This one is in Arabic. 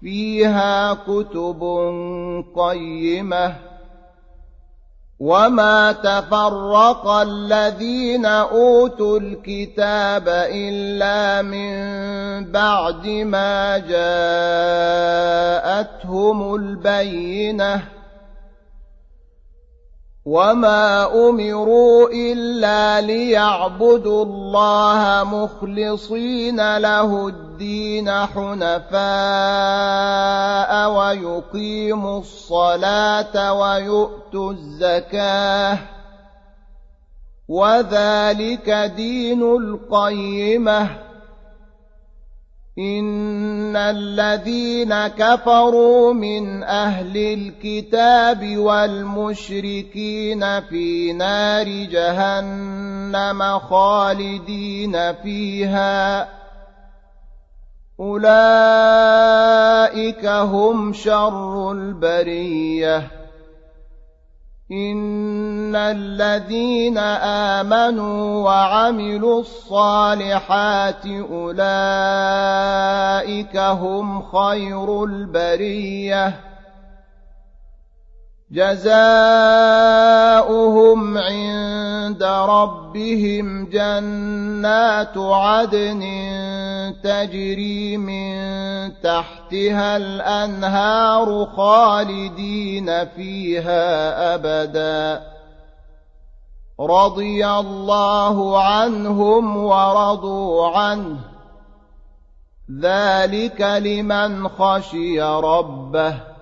فيها كتب قيمة وما تفرق الذين أوتوا الكتاب إلا من بعد ما جاءتهم البينة وما امروا الا ليعبدوا الله مخلصين له الدين حنفاء ويقيموا الصلاه ويؤتوا الزكاه وذلك دين القيمه إن الذين كفروا من أهل الكتاب والمشركين في نار جهنم خالدين فيها أولئك هم شر البريه إن الذين آمنوا وعملوا الصالحات أولئك هم خير البرية جزاؤهم عند ربهم جنات عدن تجري من تحتها الأنهار خالدين فيها أبدا رضي الله عنهم ورضوا عنه ذلك لمن خشي ربه